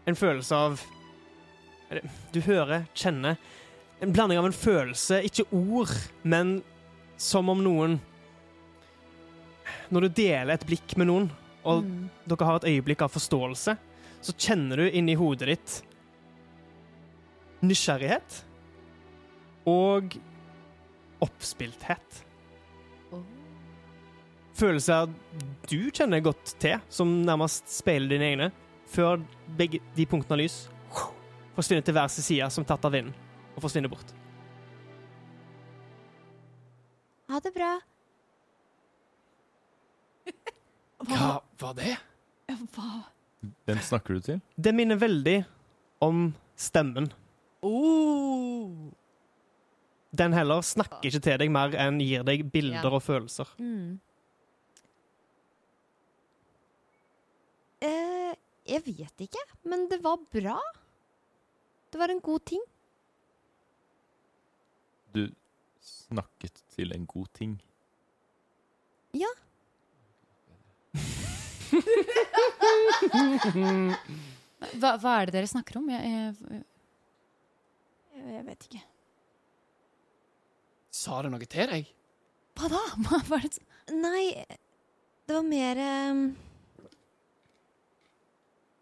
en følelse av Du hører, kjenner en blanding av en følelse, ikke ord, men som om noen Når du deler et blikk med noen, og Mm. dere har et øyeblikk av forståelse, så kjenner du inni hodet ditt nysgjerrighet og oppspilthet. Oh. Følelser du kjenner godt til, som nærmest speiler dine egne, før begge de punktene av lys forsvinner til hver sin side som tatt av vinden, og forsvinner bort. Ha det bra. Hva var det? Hva? Hvem snakker du til? Det minner veldig om stemmen. Oh. Den heller snakker ikke til deg mer enn gir deg bilder Ja. og følelser. Mm. Eh, jeg vet ikke, men det var bra. Det var en god ting. Du snakket til en god ting. Ja. Hva, hva er det dere snakker om? Jeg, jeg, Jeg vet ikke. Sa det noe til deg? hva da? Hva var det? Nei, det var mer ehm,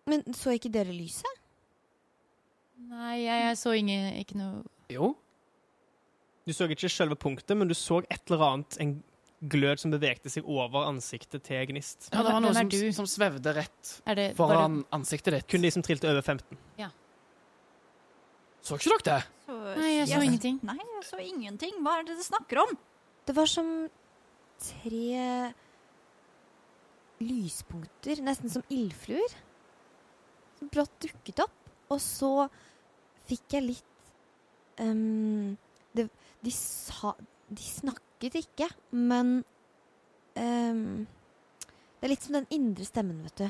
Men så ikke dere lyset? Nei, jeg, jeg så ingen, ikke noe Jo. Du så ikke selve punktet, men du så et eller annet, en glød som bevegte seg over ansiktet til Gnist. Ja, det var noe som, som svevde rett det foran foran ansiktet ditt. Kun de som trilte over 15. Ja. Så ikke dere det? Så, Nei, jeg så ingenting. Nei, jeg så ingenting. Hva er det dere snakker om? Det var som tre lyspunkter, nesten som ildfluer, brått dukket opp. Og så fikk jeg litt um, det, De sa De snakket ikke, men um, Det er litt som den indre stemmen, vet du.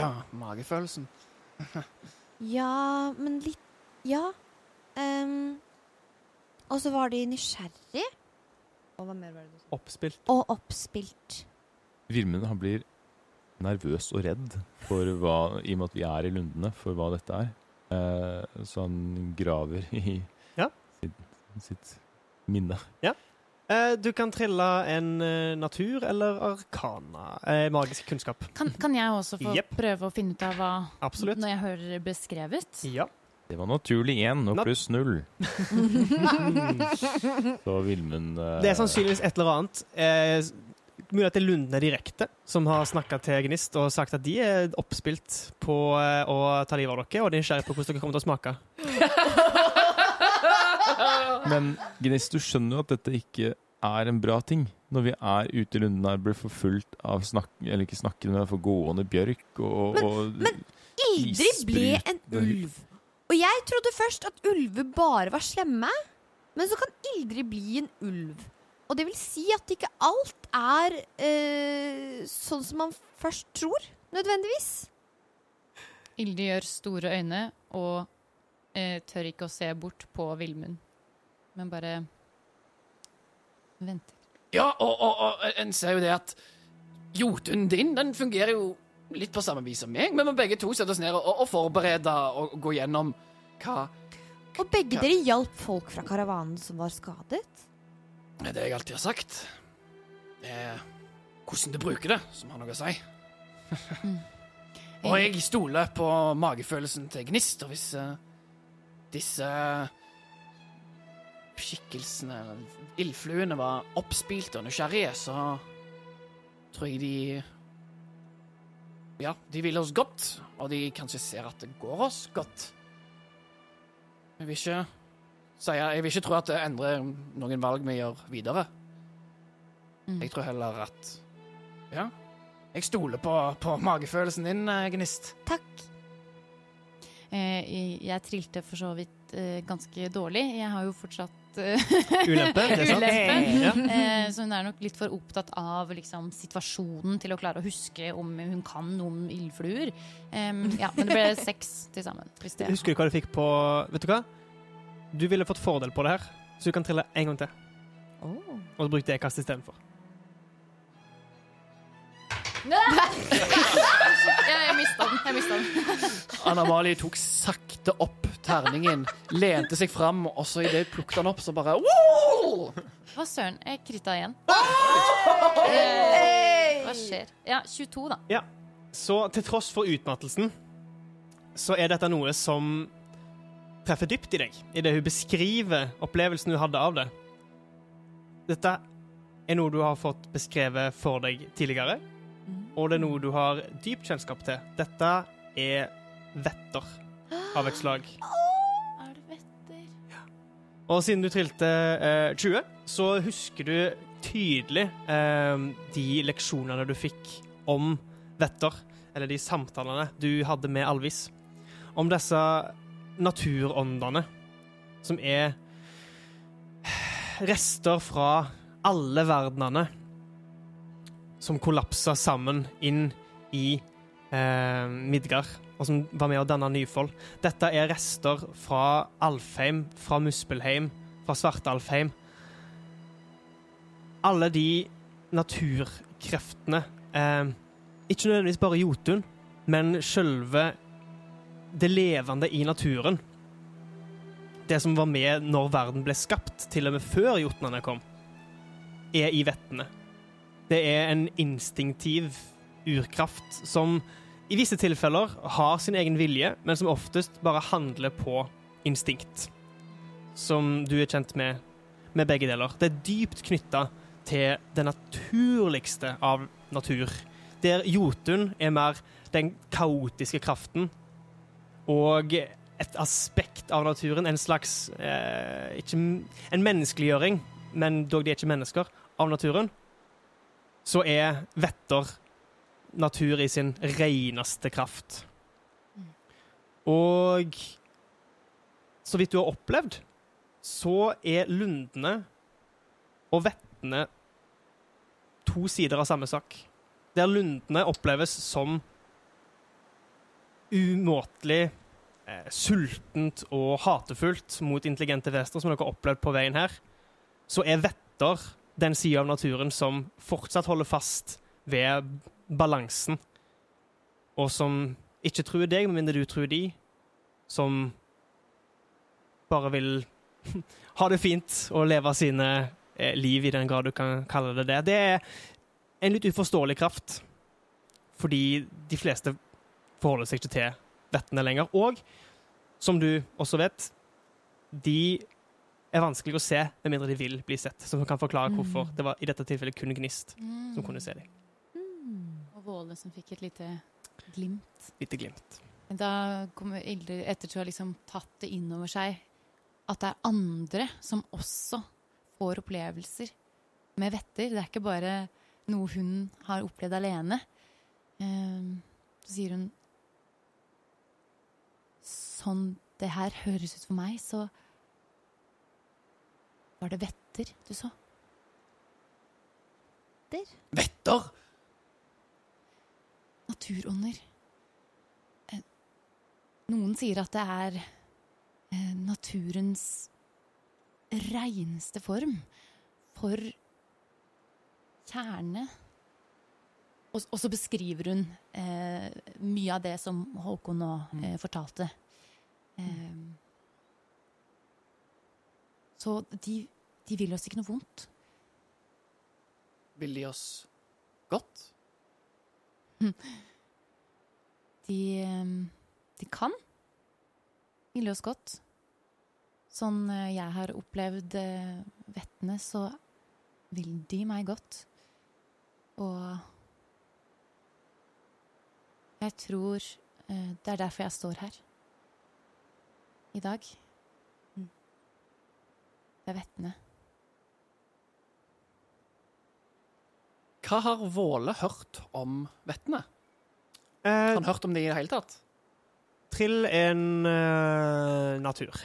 Ja, magefølelsen. Ja, men litt Ja. Um, og så var de nysgjerrig. Og hva mer var det du sa? Oppspilt. Og oppspilt. Vilmund han blir nervøs og redd for hva, i og med at vi er i lundene, for hva dette er. Eh, så han graver i Ja. sitt, sitt minne. Eh, du kan trille en eh, natur eller arkana. Eh, magisk kunnskap. Kan, kan jeg også få yep. prøve å finne ut av hva Absolutt. Når jeg hører beskrevet? Ja. Det var naturlig én og pluss null. Så Vilmund eh, Det er sannsynligvis et eller annet. Eh, mulig at det er Lundene direkte som har snakka til Gnist og sagt at de er oppspilt på eh, å ta livet av dere, og de er nysgjerrige på hvordan dere kommer til å smake. Men Gnist, du skjønner jo at dette ikke er en bra ting. Når vi er ute i lundene her, blir forfulgt av snakk... Eller ikke snakkende, men for gående bjørk og, Men- og men Ildrid ble en ulv. Og jeg trodde først at ulver bare var slemme. Men så kan Ildrid bli en ulv. Og det vil si at ikke alt er eh, sånn som man først tror, nødvendigvis. Ildi gjør store øyne og eh, tør ikke å se bort på Vilmund, men bare venter. Ja, og, og, og en ser jo det at Jotun din den fungerer jo litt på samme vis som meg. Vi må begge to sette oss ned og, og forberede og gå gjennom hva Og begge hva? dere hjalp folk fra karavanen som var skadet. Det er det jeg alltid har sagt. Det er hvordan du bruker det, som har noe å si. og jeg stoler på magefølelsen til Gnist, og hvis uh, disse skikkelsene, eller ildfluene, var oppspilte og nysgjerrige, så tror jeg de Ja, de vil oss godt, og de kanskje ser at det går oss godt. Jeg vil ikke si Jeg vil ikke tro at det endrer noen valg vi gjør videre. Mm. Jeg tror heller at Ja. Jeg stoler på, på magefølelsen din, eh, Gnist. Takk. Eh, jeg- trilte for så vidt eh, ganske dårlig. Jeg har jo fortsatt eh, Ulempe, det er sant? Ulempe. Eh, så hun er nok litt for opptatt av liksom, situasjonen til å klare å huske om hun kan noe om ildfluer. Ja, men det ble seks til sammen. Hvis det Husker du hva du fikk på Vet du hva? Du ville fått fordel på det her, så du kan trille en gang til. Og så bruk det kastet istedenfor. Ja, jeg mista den. Jeg mistet den. Anna-Mali tok sakte opp terningen, lente seg fram, og så idet hun plukket den opp, så bare wow! Hva søren? Jeg kritta igjen. Eh, Hva skjer? Ja, 22, da. Så til tross for utmattelsen, så er dette noe som treffer dypt i deg, i det hun beskriver opplevelsen hun hadde av det. Dette er noe du har fått beskrevet for deg tidligere, og det er noe du har dypt kjennskap til. Dette er vetter av et slag. Er det vetter? Ja. Og siden du trilte eh, 20, så husker du tydelig eh, de leksjonene du fikk om vetter, eller de samtalene du hadde med Alvis, om disse naturåndene, som er rester fra alle verdenene som kollapsa sammen inn i eh, Midgard, og som var med å danne Nyfold. Dette er rester fra Alfheim, fra Muspelheim, fra Svartalfheim. Alle de naturkreftene eh, Ikke nødvendigvis bare Jotun, men sjølve det levende i naturen. Det som var med når verden ble skapt, til og med før jotnene kom, er i vettene. Det er en instinktiv urkraft som i visse tilfeller har sin egen vilje, men som oftest bare handler på instinkt. Som du er kjent med med begge deler. Det er dypt knytta til det naturligste av natur. Der Jotun er mer den kaotiske kraften og et aspekt av naturen, en slags eh, ikke, En menneskeliggjøring, men dog de er ikke mennesker, av naturen, så er vetter natur i sin reneste kraft. Og så vidt du har opplevd, så er lundene og vettene to sider av samme sak. Der lundene oppleves som umåtelig eh, sultent og hatefullt mot intelligente vester som dere har opplevd på veien her, så er vetter den sida av naturen som fortsatt holder fast ved balansen, og som ikke truer deg, med mindre du truer de, som bare vil ha det fint og leve sine eh, liv, i den grad du kan kalle det det. Det er en litt uforståelig kraft, fordi de fleste forholder seg ikke til vettene lenger. Og som du også vet, de er vanskelig å se med mindre de vil bli sett. Som kan forklare hvorfor det var i dette tilfellet kun Gnist som kunne se dem. Og Våle som fikk et lite glimt. Lite glimt. Da kommer Ildrid etter å ha liksom tatt det inn over seg at det er andre som også får opplevelser med vetter. Det er ikke bare noe hun har opplevd alene. Ehm, så sier hun Sånn det her høres ut for meg, så var det vetter du så. Vetter! Naturånder. Eh, Noen sier at det er eh, naturens reineste form for kjerne. Og, og så beskriver hun eh, mye av det som Håkon nå eh, fortalte. Eh, så de, de vil oss ikke noe vondt. Vil de oss godt? De, eh, de kan ville oss godt. Sånn eh, jeg har opplevd eh, vettene, så vil de meg godt. Og jeg tror eh, det er derfor jeg står her i dag. Det er vettene. Hva har Våle hørt om vettene? Eh, Har han hørt om det i det hele tatt? trill en uh, natur.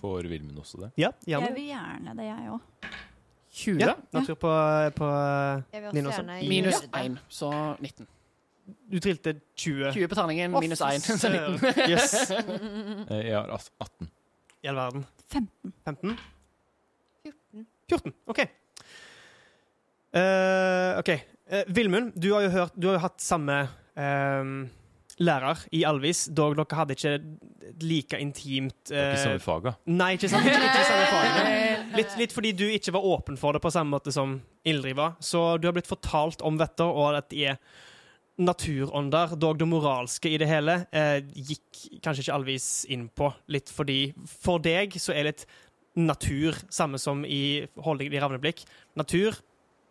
Får Vilmund også det? Ja, Jeg vil gjerne det, jeg òg. 20 Ja, natur på, på Jeg vil også også. gjerne minus 1, så 19. Du trilte 20. 20 på terningen, minus 1, Yes. Eh, Jeg har 18. I all verden. 15. 15? 14. 14. OK. Uh, OK. Uh, Vilmund, du har jo hørt Du har jo hatt samme eh, lærer i Alvis, dog dere hadde ikke like intimt uh, ikke eh, samme faga. Nei, ikke samme, Ikke, ikke samme faga. Litt, litt fordi du ikke var åpen for det på samme måte som Ildrid var. Så du har blitt fortalt om vetter, og at de er naturånder, dog det moralske i det hele, eh, gikk kanskje ikke allvis inn på. Litt fordi For deg så er litt natur samme som i Holdning i Ravneblikk. Natur,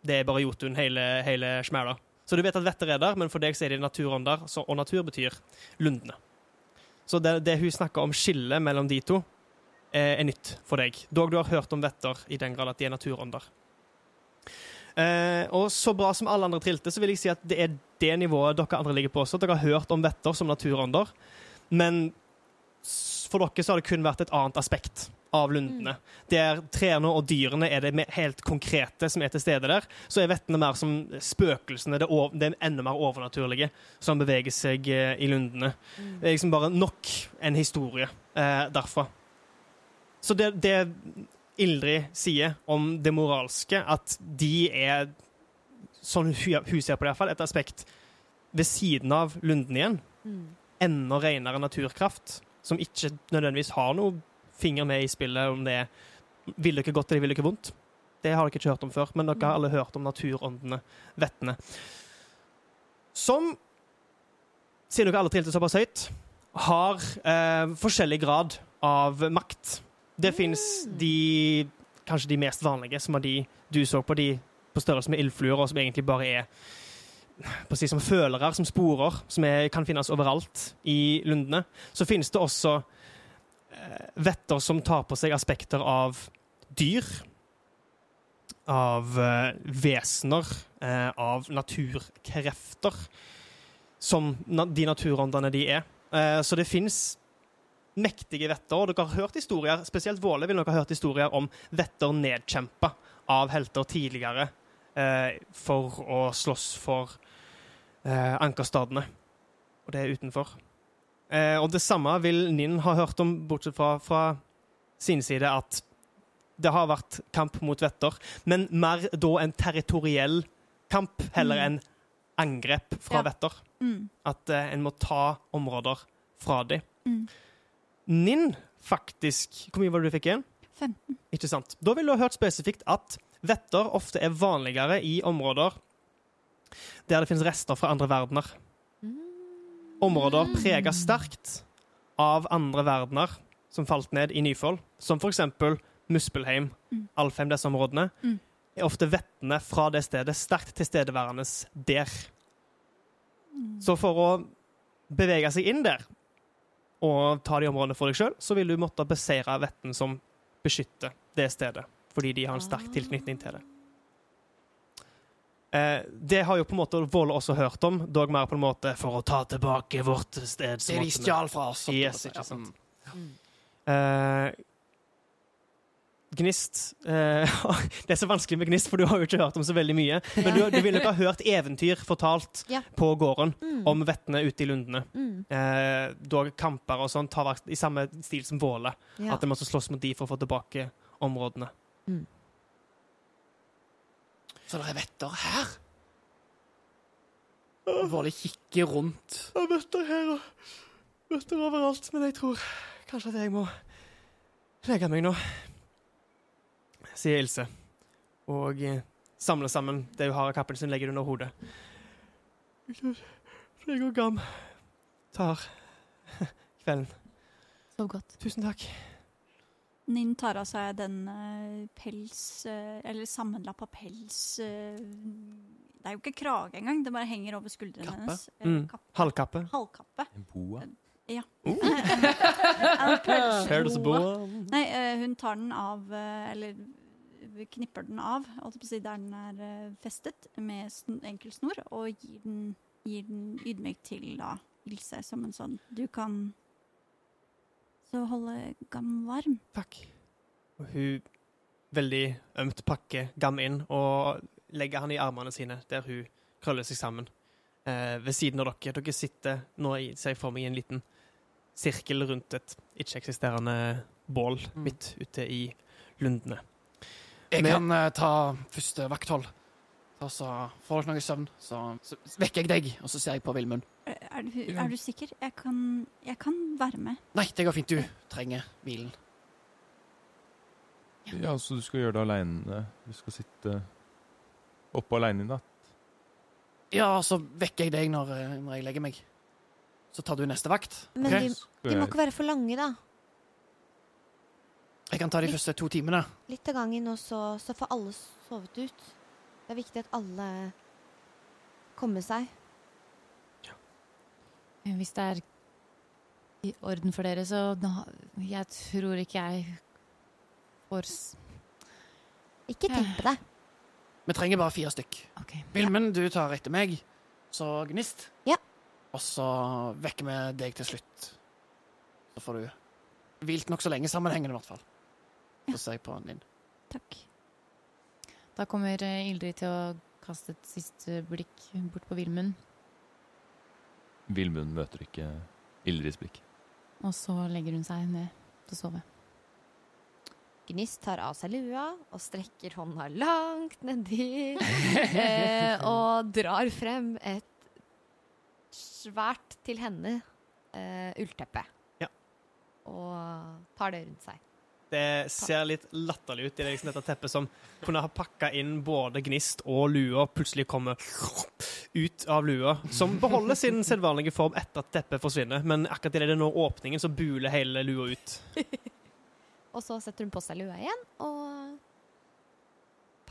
det er bare Jotun, hele, hele smæla. Så du vet at vetter er der, men for deg så er det naturånder, og natur betyr lundene. Så det, det hun snakker om skillet mellom de to, eh, er nytt for deg. Dog du har hørt om vetter i den grad at de er naturånder. Eh, og så bra som alle andre trilte, så vil jeg si at det er det nivået dere andre ligger på også. Dere har hørt om vetter som naturånder, men for dere så har det kun vært et annet aspekt av lundene. Der trærne og dyrene er det helt konkrete som er til stede der, så er vettene mer som spøkelsene, det, ov- det er enda mer overnaturlige, som beveger seg eh, i lundene. Det er liksom bare nok en historie eh, derfra. Så det, det Ildrid sier om det moralske, at de er Sånn hun ser på det, iallfall, fall, et aspekt ved siden av lunden igjen. Enda renere naturkraft, som ikke nødvendigvis har noe finger med i spillet om det er vil dere godt eller vil dere vondt. Det har dere ikke hørt om før, men dere har alle hørt om naturåndene, vettene. Som, siden dere alle trilte såpass høyt, har eh, forskjellig grad av makt. Det fins de kanskje de mest vanlige, som er de du så på, de på størrelse med ildfluer, og som egentlig bare er si, som følere, som sporer, som er, kan finnes overalt i lundene. Så finnes det også eh, vetter som tar på seg aspekter av dyr, av eh, vesener, eh, av naturkrefter, som de naturåndene de er. Så det fins mektige vetter, og dere har hørt historier, spesielt Våle vil dere ha hørt historier om vetter nedkjempa av helter tidligere eh, for å slåss for eh, ankerstadene. Og det er utenfor. Eh, og det samme vil Ninn ha hørt om, bortsett fra, fra sin side, at det har vært kamp mot vetter, men mer da en territoriell kamp heller enn angrep fra Ja. vetter. Mm. At eh, en må ta områder fra dem. Mm. Ninn, faktisk Hvor mye var det du fikk igjen? 15. Ikke sant? Da vil du ha hørt spesifikt at vetter ofte er vanligere i områder der det finnes rester fra andre verdener. Områder preget sterkt av andre verdener som falt ned i Nyfold, som for eksempel Muspelheim, Mm. Alfheim, disse områdene, Mm. er ofte vettene fra det stedet sterkt tilstedeværende der. Så for å bevege seg inn der og ta de områdene for deg sjøl, så vil du måtte beseire vetten som beskytter det stedet, fordi de har en sterk tilknytning til det. Eh, det har jo på en måte Vold også hørt om, dog mer på en måte for å ta tilbake vårt sted. Det de stjal fra oss. Yes, ikke sant. Mm. Eh, Gnist eh, Det er så vanskelig med Gnist, for du har jo ikke hørt om så veldig mye. Men du, du ville ikke ha hørt eventyr fortalt Ja. på gården Mm. om vettene ute i lundene. Mm. Eh, dog kamper og sånt har vært i samme stil som Våle. Ja. At en måtte slåss mot de for å få tilbake områdene. Så det er vetter her. Våle kikker rundt. Jeg har vetter her og vetter overalt, men jeg tror kanskje at jeg må legge meg nå. Sier Ilse. Og eh, samler sammen det hun har av kappen sin, legger det under hodet. Jeg og Gam tar kvelden. Sov godt. Tusen takk. Ninn tar av seg den eh, pels eh, Eller sammenlappa pels Det er jo ikke krage engang, det bare henger over skuldrene Kappe? hennes. Mm. kappe. Halvkappe. Halvkappe. En boa. Ja. Uh. En pelsboa. Nei, hun tar den av Eller knipper den av der den er eh, festet, med enkel snor, og gir den, gir den ydmykt til da Ilse som en sånn Du kan så holde Gam varm. Takk. Og hun veldig ømt pakker Gam inn og legger han i armene sine, der hun krøller seg sammen. Eh, ved siden av dere. Dere sitter nå i, ser jeg for meg en liten sirkel rundt et ikke-eksisterende bål Mm. midt ute i lundene. Jeg Men- kan uh, ta første vakthold. Og så får dere noe søvn, så, så vekker jeg deg, og så ser jeg på Vilmund. Er, er, du, er sikker? Jeg kan, jeg kan være med. Nei, det går fint. Du trenger hvilen. Ja, så du skal gjøre det aleine? Du skal sitte oppe aleine i natt? Ja, så vekker jeg deg når, eh, når jeg legger meg. Så tar du neste vakt. Men okay? de, de må ikke være for lange, da. Jeg kan ta de første to timene. Litt av gangen, og så, så får alle sovet ut. Det er viktig at alle kommer seg. Ja. Hvis det er i orden for dere, så da, Jeg tror ikke jeg får s- Ikke tenk på det. Vi trenger bare fire stykk. OK. Vilmen, du tar etter meg. Så Gnist. Ja. Og så vekker vi deg til slutt. Så får du hvilt nokså lenge sammenhengende, i hvert fall. På din. Takk. Da kommer eh, Ildrid til å kaste et siste blikk bort på Vilmund, Vilmund møter ikke Ildrids blikk. og så legger hun seg ned til å sove. Gnist tar av seg lua og strekker hånda langt nedi. eh, og drar frem et svært til henne eh, ullteppe. Ja. Og tar det rundt seg. Det ser litt latterlig ut. Det er liksom dette teppet som kunne ha pakka inn både gnist og lua, plutselig kommer ut av lua. Som beholder sin sedvanlige form etter at teppet forsvinner, men akkurat idet det når åpningen, så buler hele lua ut. Og så setter hun på seg lua igjen og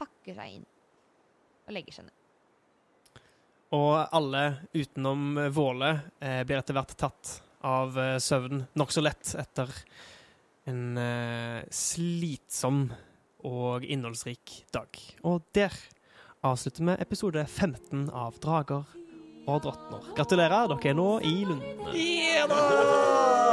pakker seg inn. Og legger seg ned. Og alle utenom Våle eh, blir etter hvert tatt av eh, søvnen nokså lett etter en uh, slitsom og innholdsrik dag. Og der avslutter vi episode 15 av Drager og drottner. Gratulerer, dere er nå i Lundene. Reisando,